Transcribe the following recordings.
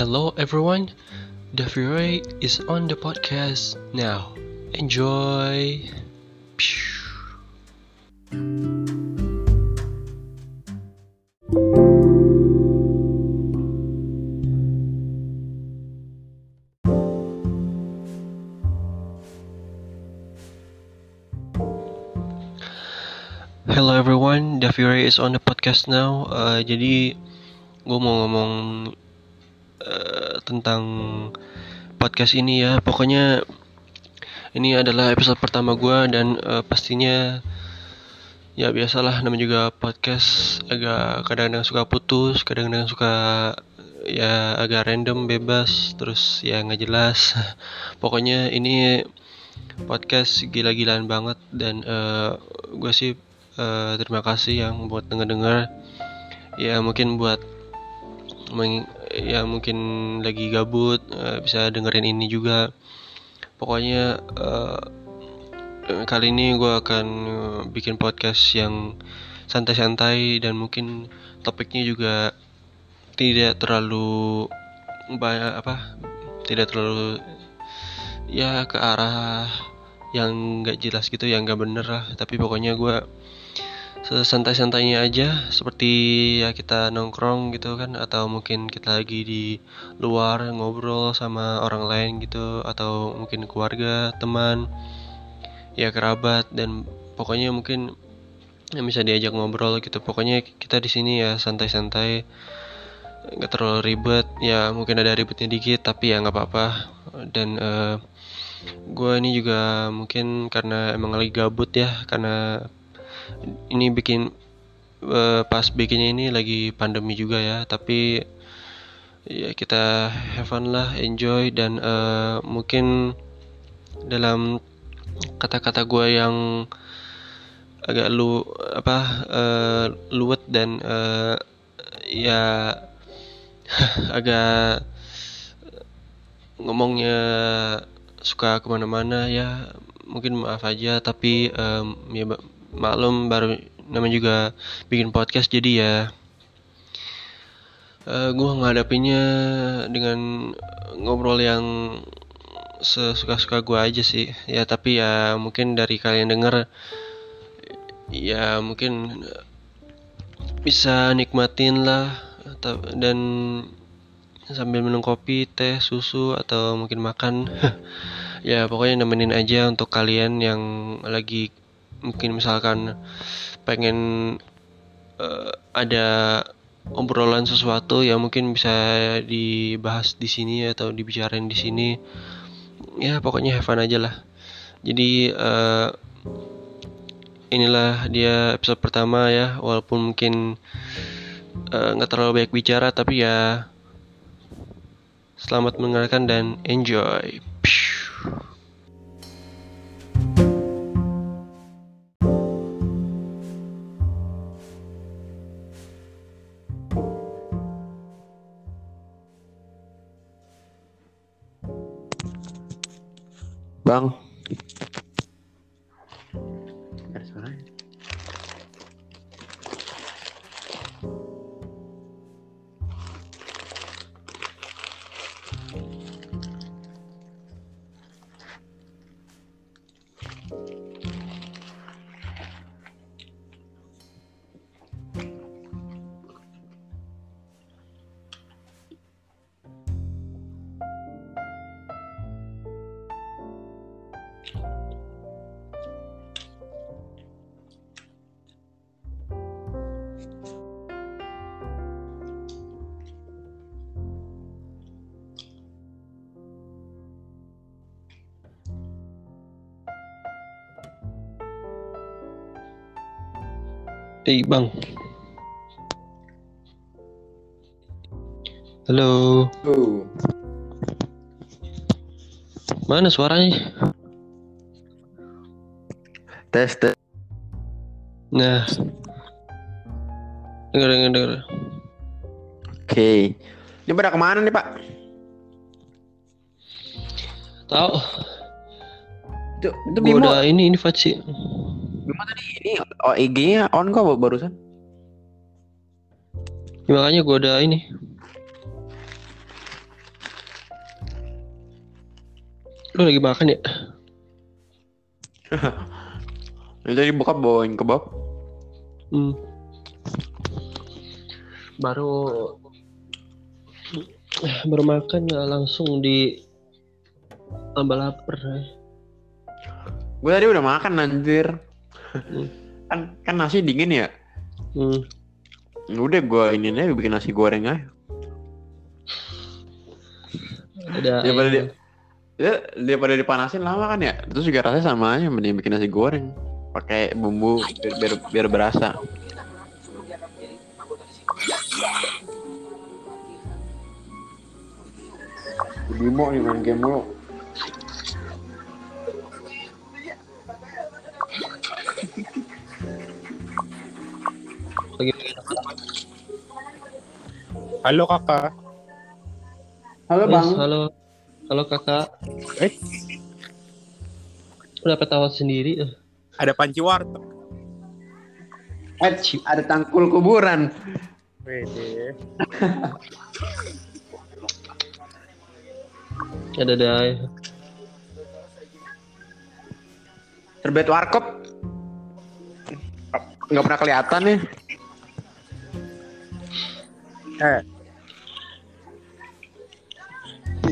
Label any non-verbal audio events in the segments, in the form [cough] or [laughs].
Hello everyone, the Fury is on the podcast now. Enjoy. Hello everyone, the Fury is on the podcast now. Uh, jadi gue mau ngomong uh, tentang podcast ini ya. Pokoknya ini adalah episode pertama gue dan uh, pastinya ya biasalah namanya juga podcast agak kadang-kadang suka putus, kadang-kadang suka ya agak random, bebas, terus ya nggak jelas. [laughs] Pokoknya ini podcast gila-gilaan banget dan uh, gue sih uh, terima kasih yang buat denger-denger ya mungkin buat ya mungkin lagi gabut uh, bisa dengerin ini juga. Pokoknya uh, kali ini gue akan bikin podcast yang santai-santai dan mungkin topiknya juga tidak terlalu banyak apa tidak terlalu ya ke arah yang nggak jelas gitu yang nggak bener lah. Tapi pokoknya gue sesantai-santainya aja seperti ya kita nongkrong gitu kan atau mungkin kita lagi di luar ngobrol sama orang lain gitu atau mungkin keluarga teman ya kerabat dan pokoknya mungkin yang bisa diajak ngobrol gitu. Pokoknya kita di sini ya santai-santai nggak terlalu ribet. Ya mungkin ada ribetnya dikit tapi ya nggak apa-apa. Dan uh, gue ini juga mungkin karena emang lagi gabut ya karena ini bikin uh, pas bikinnya ini lagi pandemi juga ya. Tapi ya kita have fun lah enjoy dan uh, mungkin dalam kata-kata gue yang agak lu apa uh, luwet dan uh, ya [laughs] agak ngomongnya suka ke mana-mana ya mungkin maaf aja tapi um, ya maklum baru namanya juga bikin podcast jadi ya uh, gue ngadapinnya dengan ngobrol yang sesuka-suka gue aja sih ya tapi ya mungkin dari kalian denger ya mungkin bisa nikmatin lah dan sambil minum kopi, teh, susu atau mungkin makan. [laughs] ya pokoknya nemenin aja untuk kalian yang lagi mungkin misalkan pengen uh, ada obrolan sesuatu yang mungkin bisa dibahas di sini atau dibicarain di sini. Ya pokoknya have fun aja lah. Jadi uh, inilah dia episode pertama ya walaupun mungkin nggak uh, terlalu banyak bicara tapi ya Selamat mendengarkan dan enjoy. Bang, Eh bang Halo Oh. Mana suaranya? Tes tes. Nah Dengar dengar dengar Oke. Ini pada ke mana nih Pak? Tahu Itu itu Bimo. udah ini ini Faci Bimo tadi ini oh IG-nya on kok barusan. Ya, Makanya gua udah ini Lu lagi makan ya? [laughs] Ini tadi bokap bawain kebab. Hmm. Baru baru makan ya langsung di tambah lapar. Gue tadi udah makan anjir. Hmm. Kan kan nasi dingin ya. Hmm. Udah gue ini aja bikin nasi goreng aja. Ada Daripada ayam. dia, ya, daripada dipanasin lama kan ya. Terus juga rasanya sama aja mending bikin nasi goreng. Pakai bumbu biar biar, biar berasa. Bimo nih main game mulu. [laughs] lagi? Halo kakak. Halo Yes, halo. Halo kakak. Eh. Udah ketawa sendiri. eh. Ada panci warteg. Eh, ada tangkul kuburan. Wede. Ada ada. Terbet warkop. Nggak pernah kelihatan nih. Eh,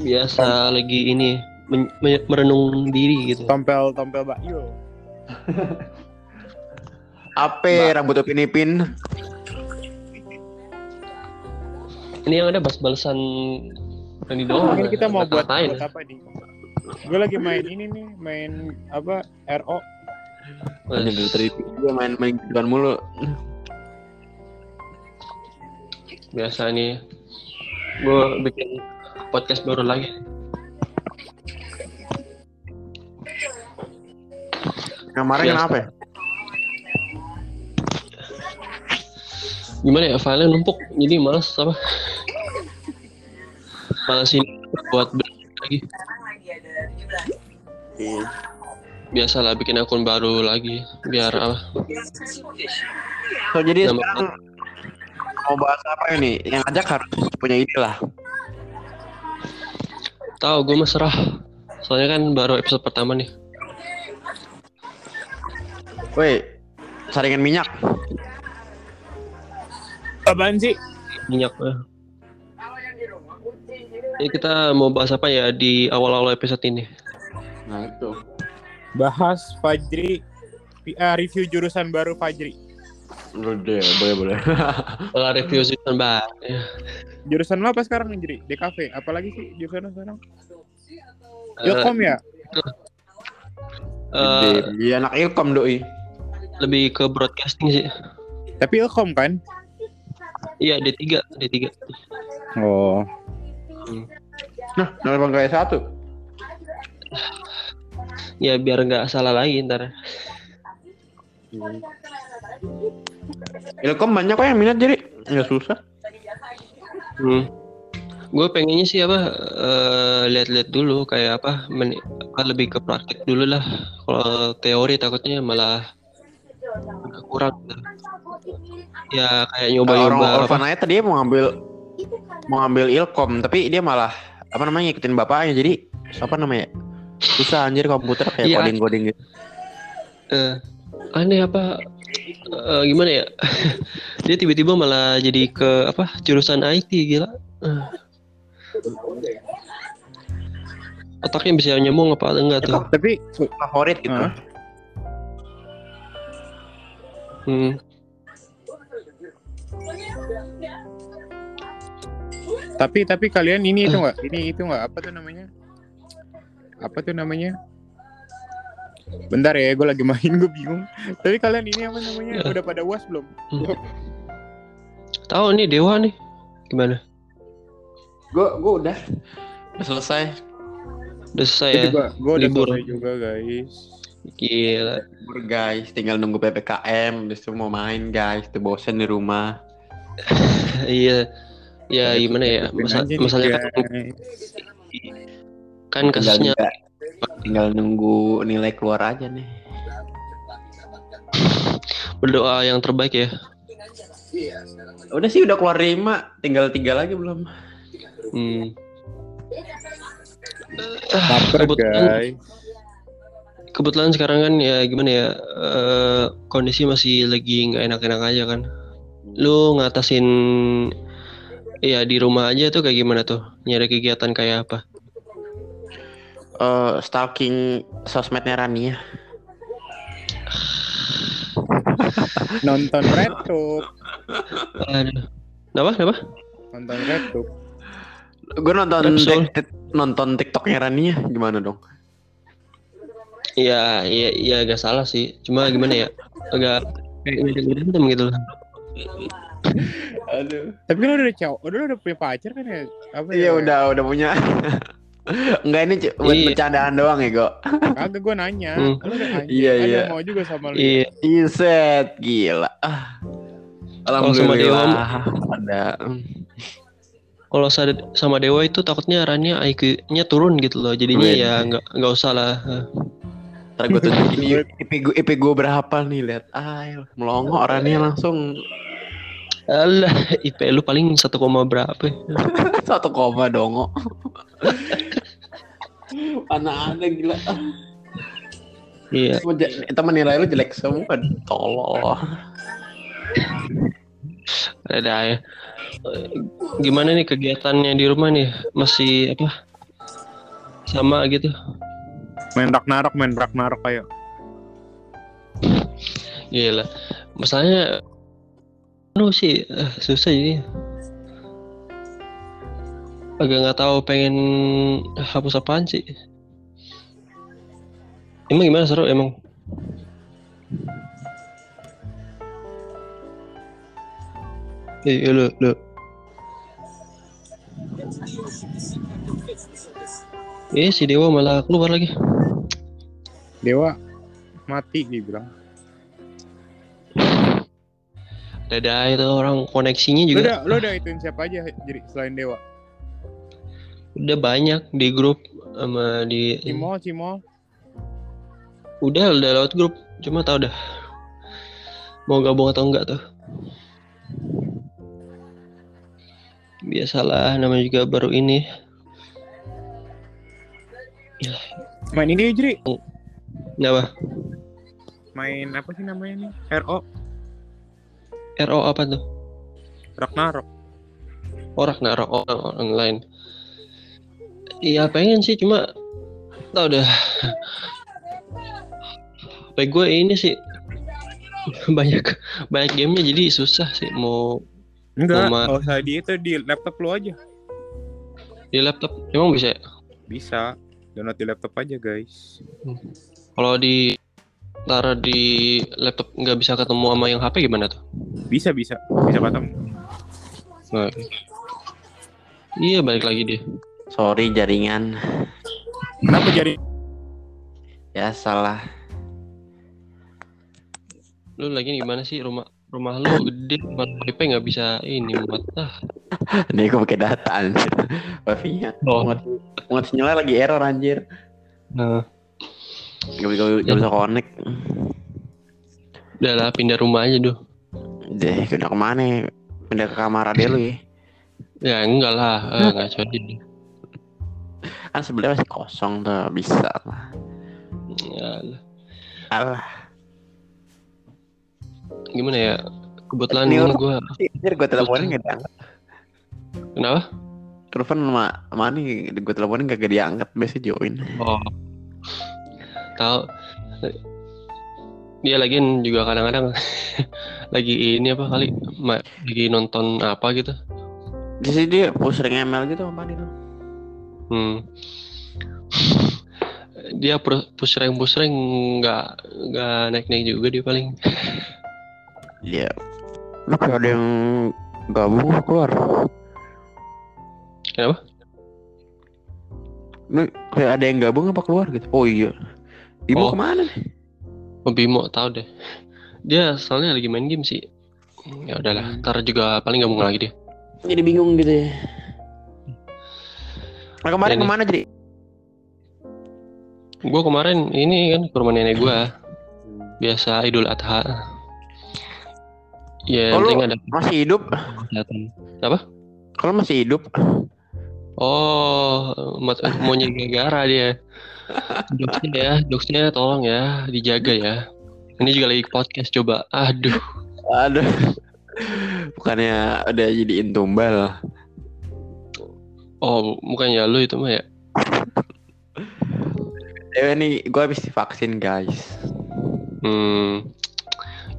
Biasa lagi ini men- me- merenung diri gitu. tompel tompel bakyo. [laughs] Ape rambut upin ipin. Ini yang ada bas-balesan ini doang. Mungkin kita mau buat, buat apa nih? Gue lagi main ini nih, main apa? RO. Ini tadi gue main-main gituan mulu. Biasa nih. Gue bikin podcast baru lagi. Kemarin Biasa. kenapa ya? Gimana ya filenya numpuk jadi males apa? Males ini buat lagi. Iya. Biasalah bikin akun baru lagi biar apa? So jadi Nama- sekarang mau bahas apa ini? Yang ajak harus punya ide lah. Tahu gue mah serah. Soalnya kan baru episode pertama nih. Woi, saringan minyak. Apaan sih? minyak eh. Ini kita mau bahas apa ya di awal-awal episode ini? Nah itu. Bahas Fajri. ah, review jurusan baru Fajri. Udah, boleh boleh. [laughs] Kalau review season baru. ya. Jurusan lo apa sekarang Jri? DKV. Apalagi sih jurusan lo sekarang? Eh, Ilkom ya? eh, Dia anak ilkom doi. lebih ke broadcasting sih. Tapi Ilkom kan? Iya D3, D3. Oh. Nah, kenapa nggak satu? Ya biar nggak salah lagi ntar. Ilkom banyak kok yang minat jadi nggak susah. Hmm. Gue pengennya sih apa eh, lihat-lihat dulu kayak apa, men- apa lebih ke praktik dulu lah. Kalau teori takutnya malah kurang. Ya kayak Orang nyoba-nyoba apa. Orphan aja tadi mau ngambil mau ngambil ilkom, tapi dia malah apa namanya ngikutin bapaknya. Jadi apa namanya? Susah anjir komputer kayak Iya. coding-coding gitu. Eh, aneh apa eh, gimana ya [laughs] dia tiba-tiba malah jadi ke apa jurusan IT gila Eh. otaknya bisa nyambung apa enggak tuh Tapi Favorit gitu. Hah? hmm. tapi tapi kalian ini itu nggak? Ini itu nggak? Apa tuh namanya? Apa tuh namanya? Bentar ya, gue lagi main, gue bingung. Tapi kalian ini apa namanya? Ya. Udah pada uas belum? tahu nih dewa nih gimana Gue gue udah udah selesai. udah selesai Gue ya juga, gue udah libur. selesai juga guys. gila Libur guys, tinggal nunggu PPKM, habis itu mau main guys, tuh bosen di rumah. [laughs] iya ya gimana ya Masa, masalahnya kan, kan kasusnya tinggal nunggu nilai keluar aja nih. berdoa yang terbaik ya Udah sih udah keluar lima, tinggal tiga lagi belum. hmm. Lapar kebetulan- guys. kebetulan sekarang kan ya gimana ya eh, kondisi masih lagi nggak enak-enak aja kan lu ngatasin ya di rumah aja tuh kayak gimana tuh nyari kegiatan kayak apa Eh, stalking sosmednya Rani ya. [laughs] Nonton RedTube. Aduh. Kenapa? Kenapa? Nonton RedTube. Gue nonton tik- nonton TikToknya Rani ya. Gimana dong? Iya, iya, iya agak salah sih. Cuma gimana ya? Agak kayak berantem gitu loh. Aduh. Tapi kan udah cowok, udah udah punya pacar kan ya? Apa Iya ya? udah udah punya. [laughs] Enggak ini buat Iya. bercandaan doang ya, Go. Kagak gue nanya. Hmm. Lu anjing. Iya, Ada iya. mau juga sama lu. Iya, Iset gila. Ah. Kalau sama Dewa Alhamdulillah ada. kalau sa- sama Dewa itu takutnya Rania IQ-nya turun gitu loh. Jadinya Wih. ya nggak nggak usah lah. Ntar gue [laughs] tunjukin IP gue, IP gue berapa nih lihat. Ah, melongo orangnya langsung Alah, IP lu paling 1, berapa? ya? satu koma dongo. Mana ada gila. Iya. Itu menilai lu jelek semua. Tolol. Ada ya. Eh, Gimana nih kegiatannya di rumah nih? Masih apa? Sama gitu. Main Ragnarok, main Ragnarok kayak. Gila. Masalahnya lu sih eh, susah jadi. Agak nggak tahu pengen hapus apaan sih. Emang gimana seru emang? Iya lu, lu. Eh si Dewa malah keluar lagi. Dewa mati dia bilang. Dadah itu orang koneksinya juga udah, lu udah ituin siapa aja jadi selain Dewa? udah banyak di grup sama di Cimo, Cimo. udah udah lewat grup cuma tau dah mau gabung atau enggak tuh biasalah namanya juga baru ini Main ini Jri. apa Main apa sih namanya nih? RO RO apa tuh Ragnarok. orang naruh orang orang lain iya pengen sih cuma tau dah HP gue ini sih [laughs] banyak banyak gamenya jadi susah sih mau Enggak, nggak usah di itu di laptop lu aja. di laptop emang bisa ya? Bisa. Download di laptop aja, guys. Kalau di taruh di laptop nggak bisa ketemu sama yang HP gimana tuh? Bisa, bisa. Bisa ketemu. Nah, iya balik lagi dia. Sorry jaringan. Kenapa jadi Ya salah. Lu lagi gimana sih rumah rumah lu gede buat wifi nggak bisa ini muat ah. [laughs] Nih gue pakai data anjir. Wifi-nya. Oh. Muat, muat sinyalnya lagi error anjir. Nah, Gak, bisa- gak, gak bisa connect. udah lah pindah rumah aja tuh. Deh, udah ke mana? ya? Pindah ke kamar ade lu ya. Ya enggak lah, eh, nggak jadi. Kan sebelah masih kosong tuh, bisa lah. Ya, lah. Alah. gimana ya? Kebetulan Ini ini gua Anjir gue teleponin gak diangkat. kenapa? Telepon sama mana gue teleponin gak diangkat biasa join. Oh. Tahu dia lagi juga kadang-kadang [laughs] lagi ini apa kali ma- lagi nonton apa gitu. Di sini dia push ring ML gitu apa nih tuh? Hmm. [laughs] Dia pro- push rank push rank nggak nggak naik naik juga dia paling. [laughs] Iya. Lu kayak ada yang gabung apa keluar. Kenapa? Lu kayak ada yang gabung apa keluar gitu. Oh iya. Ibu Oh. ke mana nih? Oh, Bimo tahu deh. Dia soalnya lagi main game sih. Ya udahlah, ntar juga paling gabung lagi dia. Jadi bingung gitu ya. Nah, kemarin Ini. ke mana jadi? Gua kemarin ini kan ke rumah nenek gua. Biasa Idul Adha. Ya, Oh, ada masih hidup? kesehatan. Kalau masih hidup? Oh, mat- maunya gara dia. Jokesnya ya, jokesnya tolong ya, dijaga ya. Ini juga lagi podcast coba. Aduh. Aduh. Bukannya udah jadiin tumbal. Oh, bukannya lu itu mah ya? Eh nih, gue habis divaksin guys. Hmm.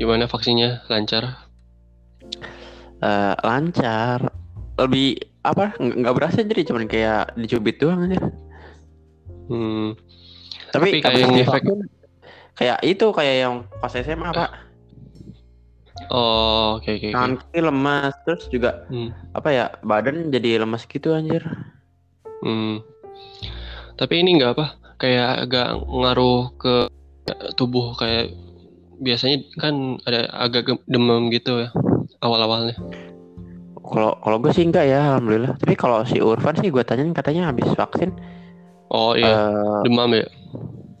Gimana vaksinnya? Lancar? Eh, lancar. Lebih apa? Nggak berasa jadi cuman kayak dicubit doang aja. Hmm. Tapi, Tapi kayak divaksin, kayak itu kayak yang pas SMA pak. Oh, oke oke oke. Tangan kiri lemas terus juga Hmm. apa ya badan jadi lemas gitu anjir. Hmm. Tapi ini nggak apa? Kayak agak ngaruh ke tubuh kayak biasanya kan ada agak demam gitu ya awal-awalnya. Kalau kalau gue sih enggak ya alhamdulillah. Tapi kalau si Urfan sih gue tanyain katanya habis vaksin Oh iya, eh demam ya.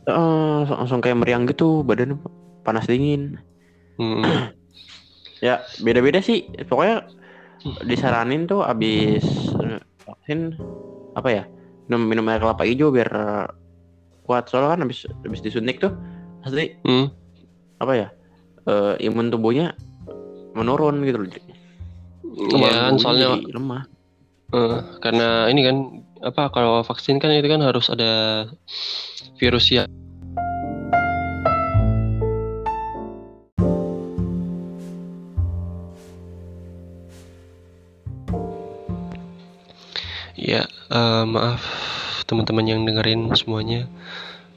eh, langsung kayak meriang gitu badan panas dingin. Hmm. [clears throat] Ya beda-beda sih. Pokoknya disaranin tuh abis eh, vaksin apa ya minum minum air kelapa hijau biar eh, kuat soalnya kan habis habis disuntik tuh pasti Hmm. apa ya eh, imun tubuhnya menurun gitu loh. Iya kan soalnya lemah. eh, karena ini kan apa kalau vaksin kan itu kan harus ada virus ya. Ya, eh, maaf teman-teman yang dengerin semuanya.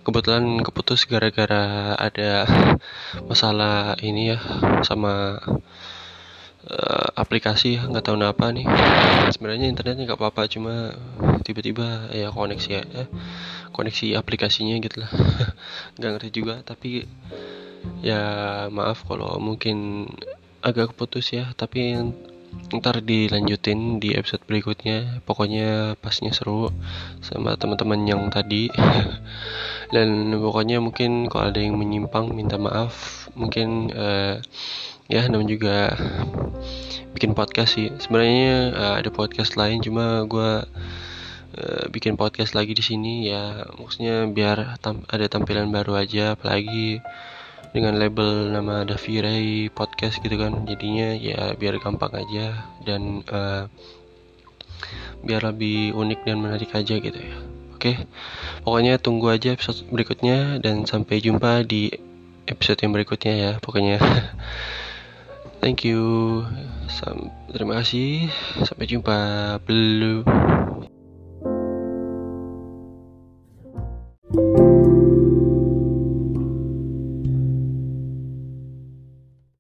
Kebetulan keputus gara-gara ada masalah ini ya sama eh, aplikasi nggak tahu kenapa nih. Sebenarnya internetnya nggak apa-apa, cuma tiba-tiba ya koneksi ya, eh, koneksi aplikasinya gitu lah. [laughs] Nggak ngerti juga, tapi ya maaf kalau mungkin agak keputus ya, tapi ntar dilanjutin di episode berikutnya. Pokoknya pasnya seru sama teman-teman yang tadi. [laughs] Dan pokoknya mungkin kalau ada yang menyimpang minta maaf. Mungkin eh, ya namanya juga bikin podcast sih. Sebenarnya eh, ada podcast lain cuma gua eh, bikin podcast lagi di sini ya. Maksudnya biar tam- ada tampilan baru aja apalagi dengan label nama Davi Ray podcast gitu kan. Jadinya ya biar gampang aja dan eh, biar lebih unik dan menarik aja gitu ya. Oke pokoknya tunggu aja episode berikutnya dan sampai jumpa di episode yang berikutnya ya pokoknya [laughs] thank you. Sam terima kasih. Sampai jumpa. Belum